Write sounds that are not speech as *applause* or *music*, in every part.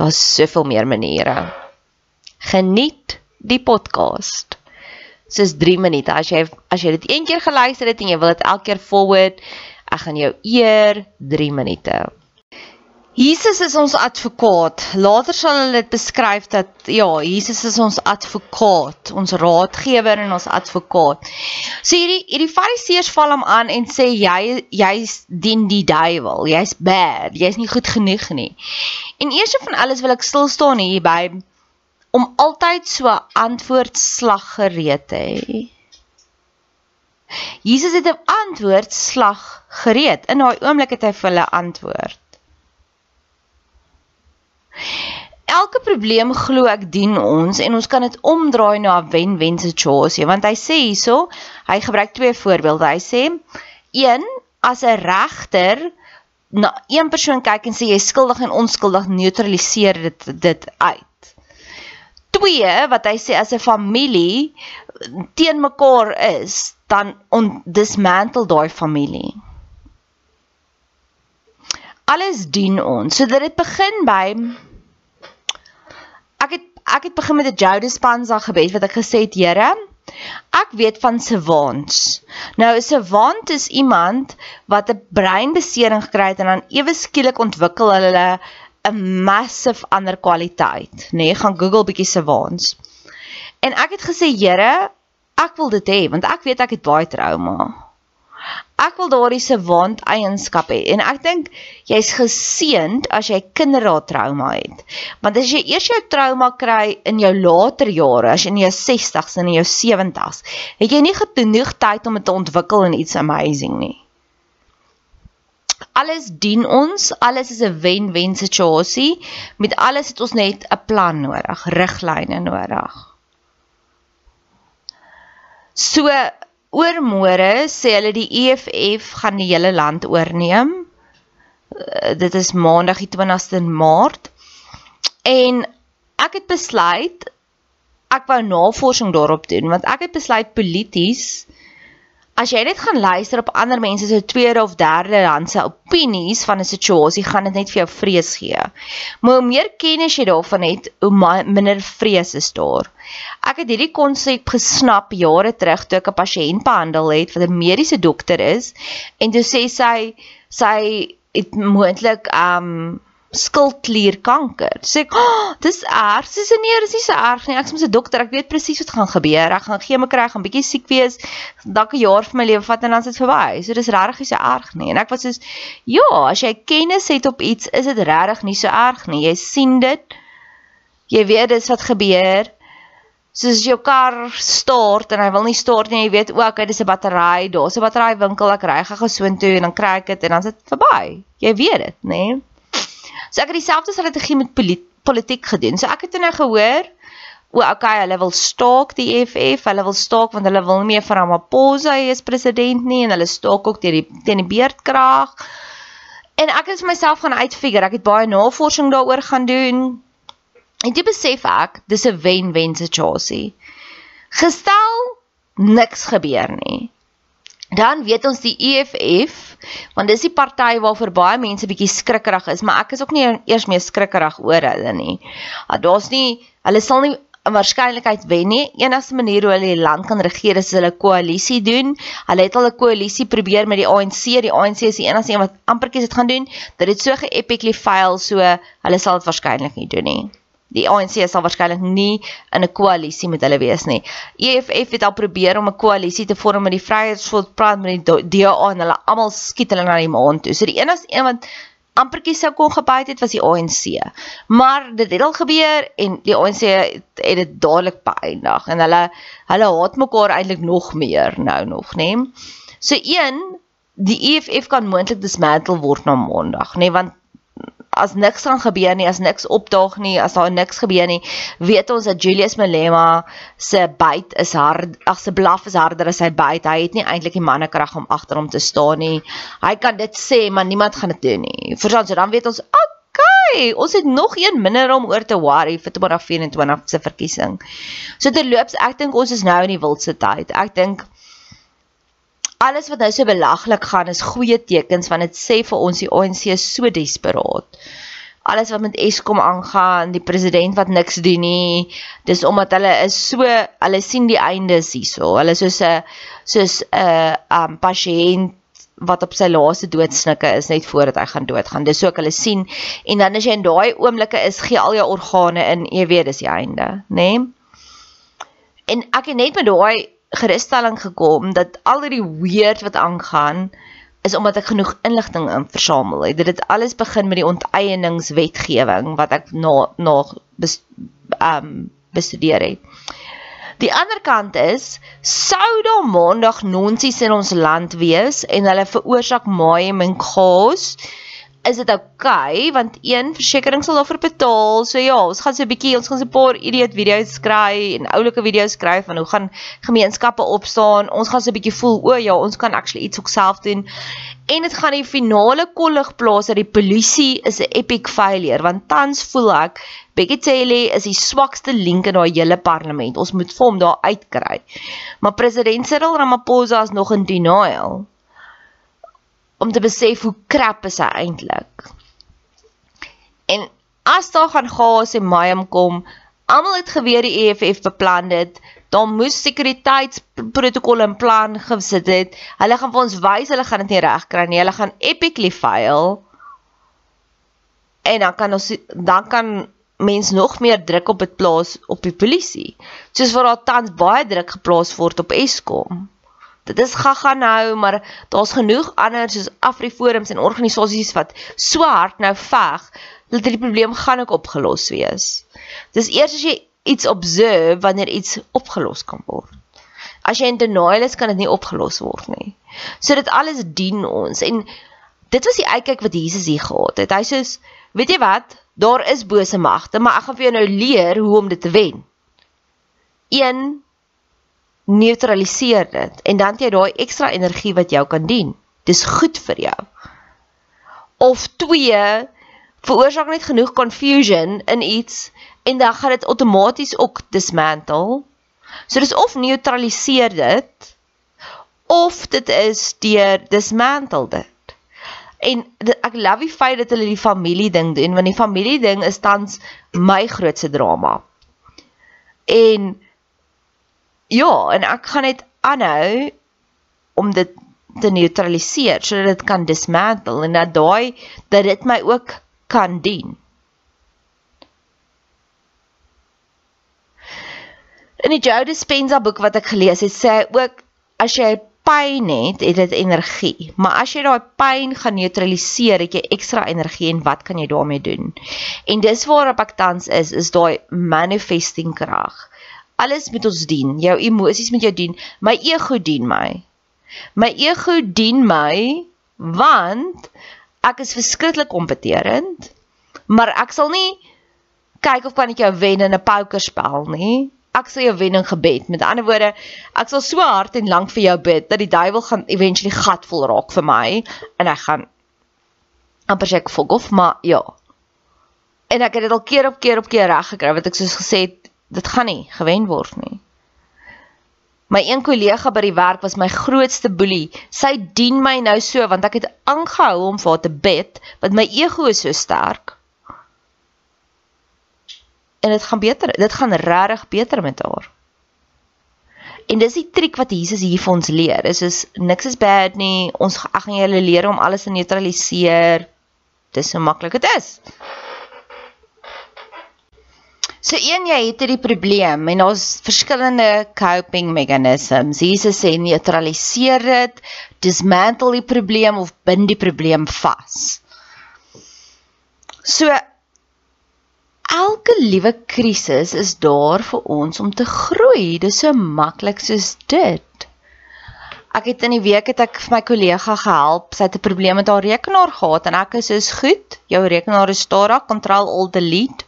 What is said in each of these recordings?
Daar's soveel meer maniere. Geniet die podcast. Dis 3 minute. As jy as jy dit een keer geluister het en jy wil dit elke keer forward, ek gaan jou eer 3 minute. Jesus is ons advokaat. Later sal hulle dit beskryf dat ja, Jesus is ons advokaat, ons raadgewer en ons advokaat. So hierdie hierdie Fariseërs val hom aan en sê jy jy's dien die duiwel. Jy's bad. Jy's nie goed genoeg nie. En eers van alles wil ek stil staan hier by om altyd so antwoord slag gereed te hê. Jesus het 'n antwoord slag gereed. In daai oomblik het hy vir hulle antwoord. Elke probleem glo ek dien ons en ons kan dit omdraai na 'n wen-wen situasie want hy sê hierso, hy gebruik twee voorbeelde. Hy sê: "Een, as 'n regter na een persoon kyk en sê jy is skuldig en onskuldig, neutraliseer dit dit uit." Twee, wat hy sê as 'n familie teen mekaar is, dan dismantle daai familie. Alles dien ons. So dit begin by ek het ek het begin met 'n Jode Spanza gebed wat ek gesê het, Here, ek weet van savants. Nou 'n savant is iemand wat 'n breinbesering gekry het en dan ewe skielik ontwikkel hulle 'n massive ander kwaliteit, nê? Nee, gaan Google bietjie savants. En ek het gesê, Here, ek wil dit hê want ek weet ek het baie trauma ek wil daardie se waand eienskap hê en ek dink jy's geseënd as jy kinderraad trauma het. Want as jy eers jou trauma kry in jou later jare, as jy in jou 60s en in jou 70s, het jy nie genoeg tyd om dit te ontwikkel in iets amazing nie. Alles dien ons, alles is 'n wen-wen situasie. Met alles het ons net 'n plan nodig, riglyne nodig. So Oormôre sê hulle die EFF gaan die hele land oorneem. uh, dit is maandag die 20ste Maart. En ek het besluit ek wou navorsing daarop doen want ek het besluit polities as jy net gaan luister op ander mense se tweede of derde handse opinies van 'n situasie, gaan dit net vir jou vrees gee. Maar hoe meer kennis jy daarvan het, hoe minder vrees is daar. Ek het hierdie konsep gesnap jare terug toe ek 'n pasiënt behandel het wat 'n mediese dokter is en toe sê sy sy het moontlik um skildklierkanker. Sê ek, oh, dis erg. Sy sê nee, dis nie so erg nie. Ek's mos 'n dokter. Ek weet presies wat gaan gebeur. Ek gaan chemo kry, gaan bietjie siek wees, dalk 'n jaar van my lewe vat en dan is dit verby. So dis regtig nie so erg nie. En ek was soos, ja, as jy kennis het op iets, is dit regtig nie so erg nie. Jy sien dit. Jy weet dis wat gebeur. Soos jou kar stort en hy wil nie stort nie, jy weet ook, dit is 'n battery, daar's 'n battery winkel, ek ry gou so intoe en dan kry ek dit en dan is dit verby. Jy weet dit, nê? Nee? So ek het dieselfde strategie met politiek gedoen. So ek het nou gehoor, o, okay, hulle wil staak die EFF, hulle wil staak want hulle wil nie meer vir Ramaphosa as president nie en hulle staak ook teen die teen die beerdkrag. En ek het myself gaan uitfigure. Ek het baie navorsing daaroor gaan doen. En jy besef ek, dis 'n wen-wen situasie. Gestel niks gebeur nie. Dan weet ons die EFF want dis die party waarvoor baie mense bietjie skrikkerig is, maar ek is ook nie eers meer skrikkerig oor hulle nie. Ah, daar's nie hulle sal nie 'n waarskynlikheid wen nie. Enigste manier hoe hulle die land kan regeer is hulle koalisie doen. Hulle het al 'n koalisie probeer met die ANC. Die ANC is die enigste een wat amperkies dit gaan doen. Dit het so ge-epically fail, so hulle sal dit waarskynlik nie doen nie. Die ANC sal waarskynlik nie in 'n koalisie met hulle wees nie. EFF het al probeer om 'n koalisie te vorm met die Vryheidsfront, praat met die DA en hulle almal skiet hulle na die maan toe. So die enigste een wat ampertjie sou kon gebyt het was die ANC. Maar dit het al gebeur en die ANC het, het dit dadelik beëindig en hulle hulle haat mekaar eintlik nog meer nou nog, nê? So een die EFF kan moontlik dismantle word na Maandag, nê, want as niks gaan gebeur nie, as niks opdaag nie, as daar niks gebeur nie, weet ons dat Julius Malema se byt is hard, ag se blaf is harder as sy byt. Hy het nie eintlik die mannekrag om agter hom te staan nie. Hy kan dit sê, maar niemand gaan dit doen nie. Verstaan jy? Dan weet ons, okay, ons het nog een minder om oor te worry vir 2024 se verkiesing. So terloops, ek dink ons is nou in die wildste tyd. Ek dink alles wat nou so belaglik gaan is goeie tekens want dit sê vir ons die ANC is so desperaat. Alles wat met Eskom aangaan, die president wat niks doen nie, dis omdat hulle is so, hulle sien die einde is hierso. Hulle soos 'n soos 'n um pasiënt wat op sy laaste doodsnikke is net voordat hy gaan doodgaan. Dis ook hulle sien en dan as jy in daai oomblikke is, gee al jou organe in, jy weet dis die einde, nê? Nee? En ek het net met daai gerusstelling gekom dat al die weird wat aangaan is omdat ek genoeg inligting in versamel het. Dit het alles begin met die onteieningswetgewing wat ek na na bes, um bestudeer het. Die ander kant is sou daar maandag nonsies in ons land wees en hulle veroorsaak maaiem en chaos is dit okay, want een versekerings sal daarvoor betaal. So ja, ons gaan so 'n bietjie ons gaan so 'n paar idiot video's skry en oulike video's skryf van hoe gaan gemeenskappe opstaan. Ons gaan so 'n bietjie voel o ja, ons kan actually iets ook self doen. En dit gaan die finale kollig plaas dat die polisie is 'n epic failure want tans voel ek Bekkie Cele is die swakste link in daai hele parlement. Ons moet vir hom daar uitkry. Maar president Cyril Ramaphosa is nog in denial om te besef hoe krap is hy eintlik. En as daar gaan gas en mayem kom, almal het geweet die EFF beplan dit, dan moes sekuriteitsprotokol in plan gesit het. Hulle gaan vir ons wys hulle gaan dit nie regkry nie. Hulle gaan epically fail. En dan kan ons dan kan mens nog meer druk op dit plaas op die polisie. Soos wat daar tans baie druk geplaas word op Eskom dit is gaga nou, maar daar's genoeg ander soos Afriforums en organisasies wat so hard nou veg dat die probleem gaan ook opgelos wees. Dis eers as jy iets observe wanneer iets opgelos kan word. As jy in denial is, kan dit nie opgelos word nie. So dit alles dien ons en dit was die uitkyk wat Jesus hier gehad het. Hy sê, weet jy wat? Daar is bose magte, maar ek gaan vir jou nou leer hoe om dit te wen. 1 neutraliseer dit en dan het jy daai ekstra energie wat jou kan dien. Dis goed vir jou. of 2 veroorsaak net genoeg confusion in iets en dan gaan dit outomaties ook dismantle. So dis of neutraliseer dit of dit is deur dismantle dit. En ek love die feit dat hulle die familie ding doen want die familie ding is tans my grootste drama. En ja, en ek gaan net aanhou om dit te neutraliseer sodat dit kan dismantle en dat daai dat dit my ook kan dien. In die Joe Dispenza boek wat ek gelees het, sê hy ook as jy pyn het, het dit energie. Maar as jy daai pyn gaan neutraliseer, het jy ekstra energie en wat kan jy daarmee doen? En dis waarop ek tans is, is daai manifesting krag. Alles moet ons dien. Jou emosies moet jou dien. My ego dien my. My ego dien my want ek is verskriklik kompeterend, maar ek sal nie kyk of kan ek jou wen in 'n pokerspel nie. Ek sal jou wen in gebed. Met ander woorde, ek sal so hard en lank vir jou bid dat die duiwel gaan eventually gat vol raak vir my en ek gaan amper sê ek fok of maar ja. En ek het dit al keer op keer op keer reg gekry wat ek soos gesê het, dit gaan nie gewen word nie. My een kollega by die werk was my grootste boelie. Sy dien my nou so want ek het aangehou om vir haar te bid, want my ego is so sterk. En dit gaan beter, dit gaan regtig beter met haar. En dis die triek wat Jesus hier vir ons leer. Dis is niks is bad nie. Ons ek gaan julle leer om alles te neutraliseer. Dis so maklik dit is. So een jy het hierdie probleem en daar's verskillende coping mechanisms. Jesus sê neutraliseer dit, dismantle die probleem of bind die probleem vas. So elke liewe krisis is daar vir ons om te groei. Dis so maklik soos dit. Ek het in die week het ek vir my kollega gehelp. Sy het 'n probleem met haar rekenaar gehad en ek is soos goed. Jou rekenaar is stadig, control alt delete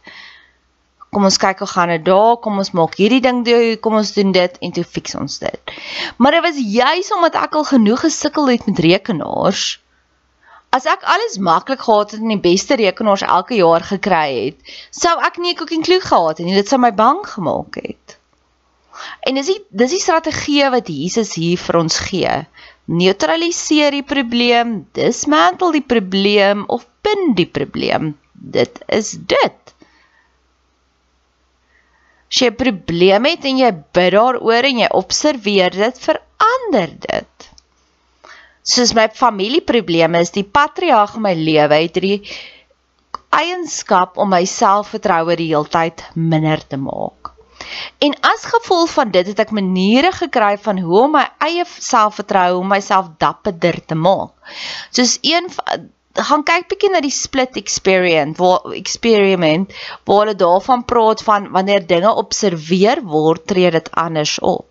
kom ons kyk hoe gaan dit daar, kom ons maak hierdie ding doen, kom ons doen dit en toe fix ons dit. Maar dit was juis omdat ek al genoeg gesukkel het met rekenaars. As ek alles maklik gehad het en die beste rekenaars elke jaar gekry het, sou ek nie 'n cooking clue gehad het nie. Dit sou my bang gemaak het. En dis die dis die strategie wat Jesus hier vir ons gee. Neutraliseer die probleem, dismantle die probleem of pin die probleem. Dit is dit. As jy 'n probleem het en jy bid daaroor en jy observeer dit, verander dit. Soos my familieprobleme is, die patriarg in my lewe het hierdie eienskap om my selfvertroue die heeltyd minder te maak. En as gevolg van dit het ek maniere gekry van hoe om my eie selfvertroue om myself dapperder te maak. Soos een gaan kyk bietjie na die split experience waar experiment waar hulle daarvan praat van wanneer dinge observeer word tree dit anders op.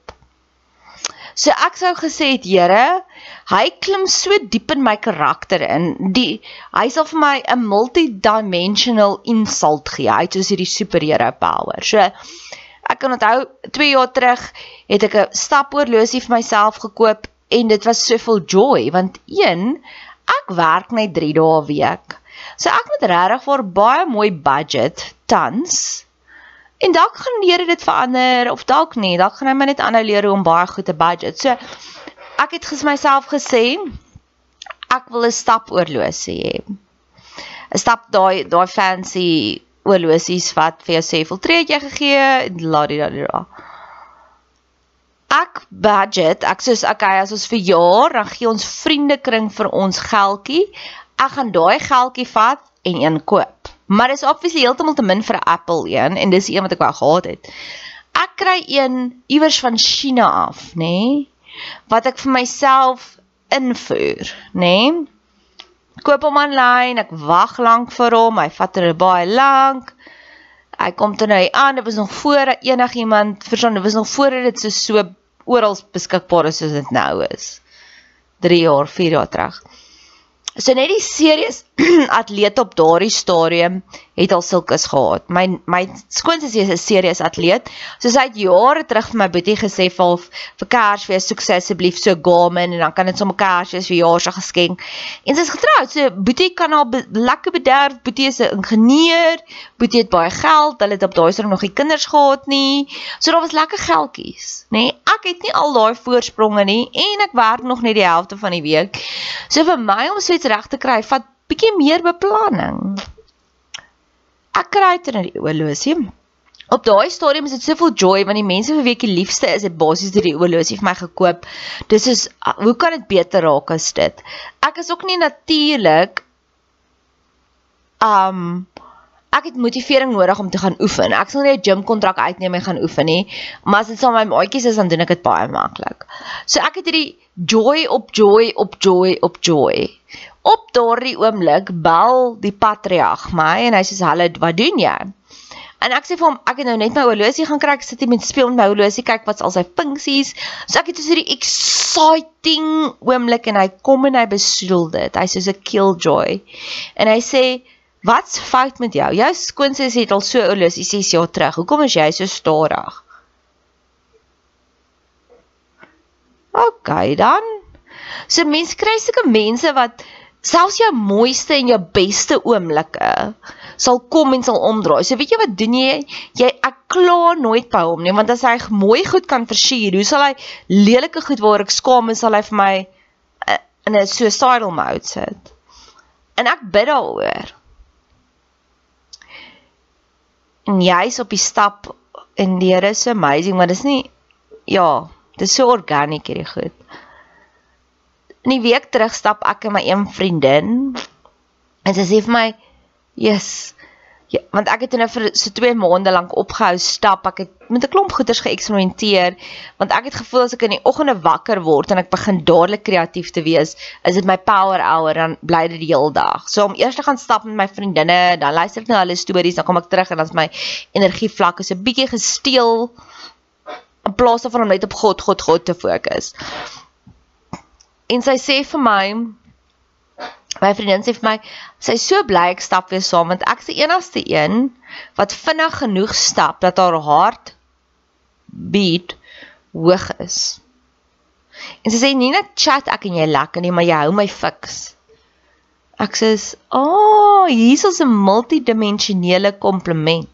So ek sou gesê het Here, hy klim so diep in my karakter in. Die hy sal vir my 'n multidimensional insult gee. Hy het soos hierdie superhero power. So ek kan onthou 2 jaar terug het ek 'n stapoorlosie vir myself gekoop en dit was soveel joy want een ek werk net 3 dae 'n week. So ek moet regtig vir baie mooi budget tans. En dalk gaan leer dit verander of dalk nie. Dalk gaan hy my net aanhou leer om baie goed te budget. So ek het ges myself gesê ek wil 'n stap oorlosie hê. 'n Stap daai daai fancy oorlosies wat vir jou sê hoeveel tree het jy gegee en la di da di da ek budget, ek soos okay, as ons vir jaar dan gee ons vriendekring vir ons geldjie. Ek gaan daai geldjie vat en een koop. Maar dis obviously heeltemal te min vir 'n Apple een en dis een wat ek wou gehad het. Ek kry een iewers van China af, nê? Nee, wat ek vir myself invoer, nê? Nee? Koop hom aanlyn, ek wag lank vir hom, hy vat er baie lank. Hy kom toe nou aan, dit was nog voor enigiemand verstaan, dit was nog voor dit so so oral beskikbaar is soos dit nou is. 3 jaar, 4 jaar terug. So net die serieus *clears throat* atleet op daardie stadium het al sulkes gehad. My my skoonsussie is 'n serieus atleet. So sy het jare terug vir my boetie gesê vir vir Kersfees soek sy asseblief so Garmin en dan kan dit sommer Kersfees vir jaar se geskenk. En sy's getroud. So boetie kan al be, lekker bederf. Boetie is 'n ingenieur. Boetie het baie geld. Hulle het op daai stadium nog nie kinders gehad nie. So daar was lekker geldjies, nê? Nee, ek het nie al daai voorspronge nie en ek werk nog net die helfte van die week. So vir my om so iets reg te kry, vat bietjie meer beplanning. Ek kry dit in die oorlosie. Op daai stadium is dit soveel joy want die mense vir wie ek die liefste is, het basies die oorlosie vir my gekoop. Dis is hoe kan dit beter raak as dit? Ek is ook nie natuurlik um ek het motivering nodig om te gaan oefen. Ek sal nie 'n gym kontrak uitneem en gaan oefen nie, maar as dit saam met my maatjies is dan doen ek dit baie maklik. So ek het hierdie joy op joy op joy op joy. Op daardie oomblik bel die patriarg my en hy sê hallo, wat doen jy? En ek sê vir hom ek het nou net my horlosie gaan kry, ek sit hier met speel met my horlosie, kyk wat's al sy funksies. So ek het so hierdie exciting oomblik en hy kom en hy besoedel dit. Hy sê so 'n killjoy. En hy sê Wat's fout met jou? Jou skoonsis het al so horlosie 6 jaar terug. Hoekom is jy so stadig? OK dan. So mense kry sulke mense wat selfs jou mooiste en jou beste oomblikke sal kom en sal omdraai. So weet jy wat doen jy? Jy ek kla nooit by hom nie, want as hy mooi goed kan versier, hoe sal hy lelike goed waar ek skaam is, sal hy vir my uh, in 'n suicidal mode sit. En ek bid daaroor. En jy's op die stap en die Here is amazing, maar dis nie ja, dis so organiek hierdie goed in die week terug stap ek en my een vriendin en sy sê vir my, "Yes, ja, want ek het nou vir so 2 maande lank opgehou stap. Ek het met 'n klomp goeders geëksperimenteer want ek het gevoel as ek in die oggende wakker word en ek begin dadelik kreatief te wees, is dit my power hour dan bly dit die hele dag. So om eers te gaan stap met my vriendinne, dan luister ek na hulle stories, dan kom ek terug en dan is my energievlakke so bietjie gesteel in plaas daarvan om net op God, God, God te fokus. En sy sê vir my my vriendin sê vir my sy is so bly ek stap weer saam want ek is die enigste een wat vinnig genoeg stap dat haar hart beat hoog is. En sy sê nie net chat ek en jy lekker nie, maar jy hou my fiks. Ek sê, "O, oh, hier is 'n multidimensionele kompliment."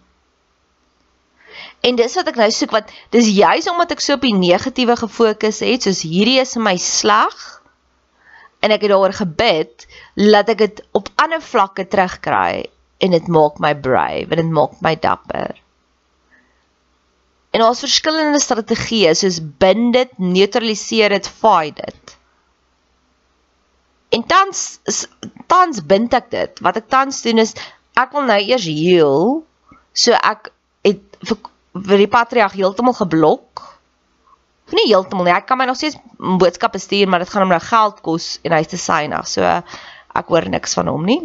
En dis wat ek nou soek wat dis juis omdat ek so op die negatiewe gefokus het, soos hierdie is my slag en ek het daaroor gebid dat ek dit op ander vlakke terugkry en dit maak my brave en dit maak my dapper. En daar's verskillende strategieë soos bind dit, neutraliseer dit, fight dit. En tans tans bind ek dit. Wat ek tans doen is ek wil nou eers heel so ek het vir die patriarg heeltemal geblok nie heeltemal nie. Ek kan my nog steeds boodskappe stuur, maar dit gaan hom nou geld kos en hy's te synig. So ek hoor niks van hom nie.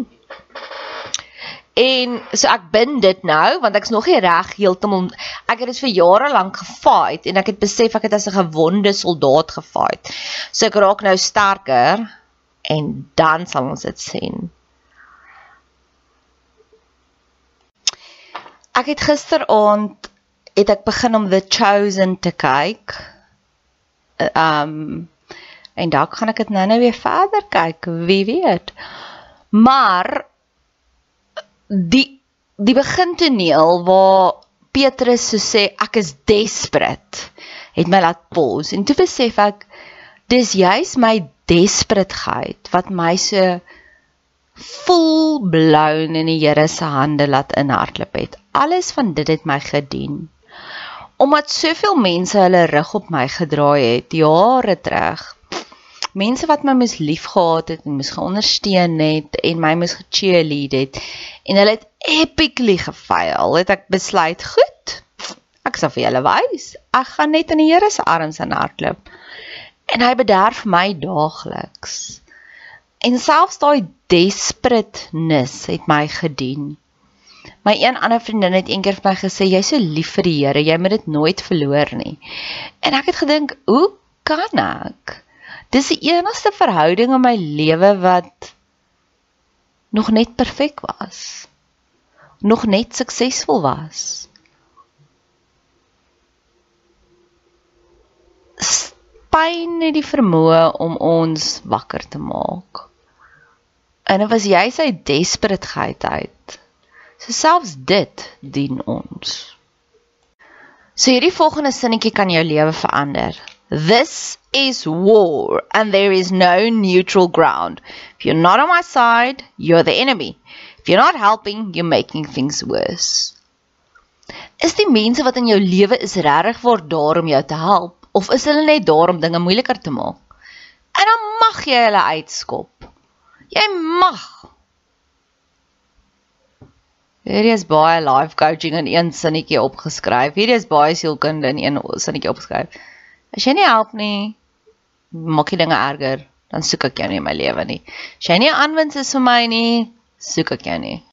En so ek bind dit nou want ek's nog nie reg heeltemal ek het dit vir jare lank gefight en ek het besef ek het as 'n gewonde soldaat gefight. So ek raak nou sterker en dan sal ons dit sien. Ek het gisteraand het ek begin om The Chosen te kyk um en dalk gaan ek dit nou-nou weer verder kyk, wie weet. Maar die die begintoneel waar Petrus so sê ek is desperate het my laat pause en toe besef ek dis juis my desperateheid wat my so vol blown in die Here se hande laat inhardloop het. Alles van dit het my gedien omdat soveel mense hulle rug op my gedraai het jare terug. Mense wat my mis liefgehad het en mis geondersteun het en my mis gecheerlead het en hulle het epically gefaal. Het ek besluit, goed. Ek sal vir julle wys. Ek gaan net in die Here se arms en hardloop. En hy bederf my daagliks. En selfs daai desperateness het my gedien. My een ander vriendin het eendag vir my gesê jy's so lief vir die Here, jy moet dit nooit verloor nie. En ek het gedink, hoe kan ek? Dis die enigste verhouding in my lewe wat nog net perfek was. Nog net suksesvol was. Pyn het die vermoë om ons wakker te maak. En dit was jy sy desperateheid uit. So selfs dit dien ons. So hierdie volgende sinnetjie kan jou lewe verander. This is war and there is no neutral ground. If you're not on my side, you're the enemy. If you're not helping, you're making things worse. Is die mense wat in jou lewe is regtig vir daar om jou te help of is hulle net daar om dinge moeiliker te maak? En dan mag jy hulle uitskop. Jy mag. Hierdie is baie life coaching in een sinnetjie opgeskryf. Hierdie is baie sielkunde in een sinnetjie opgeskryf. As jy nie help nie, maak jy dinge erger, dan soek ek jou nie in my lewe nie. As jy nie aanwins is vir my nie, soek ek jou nie.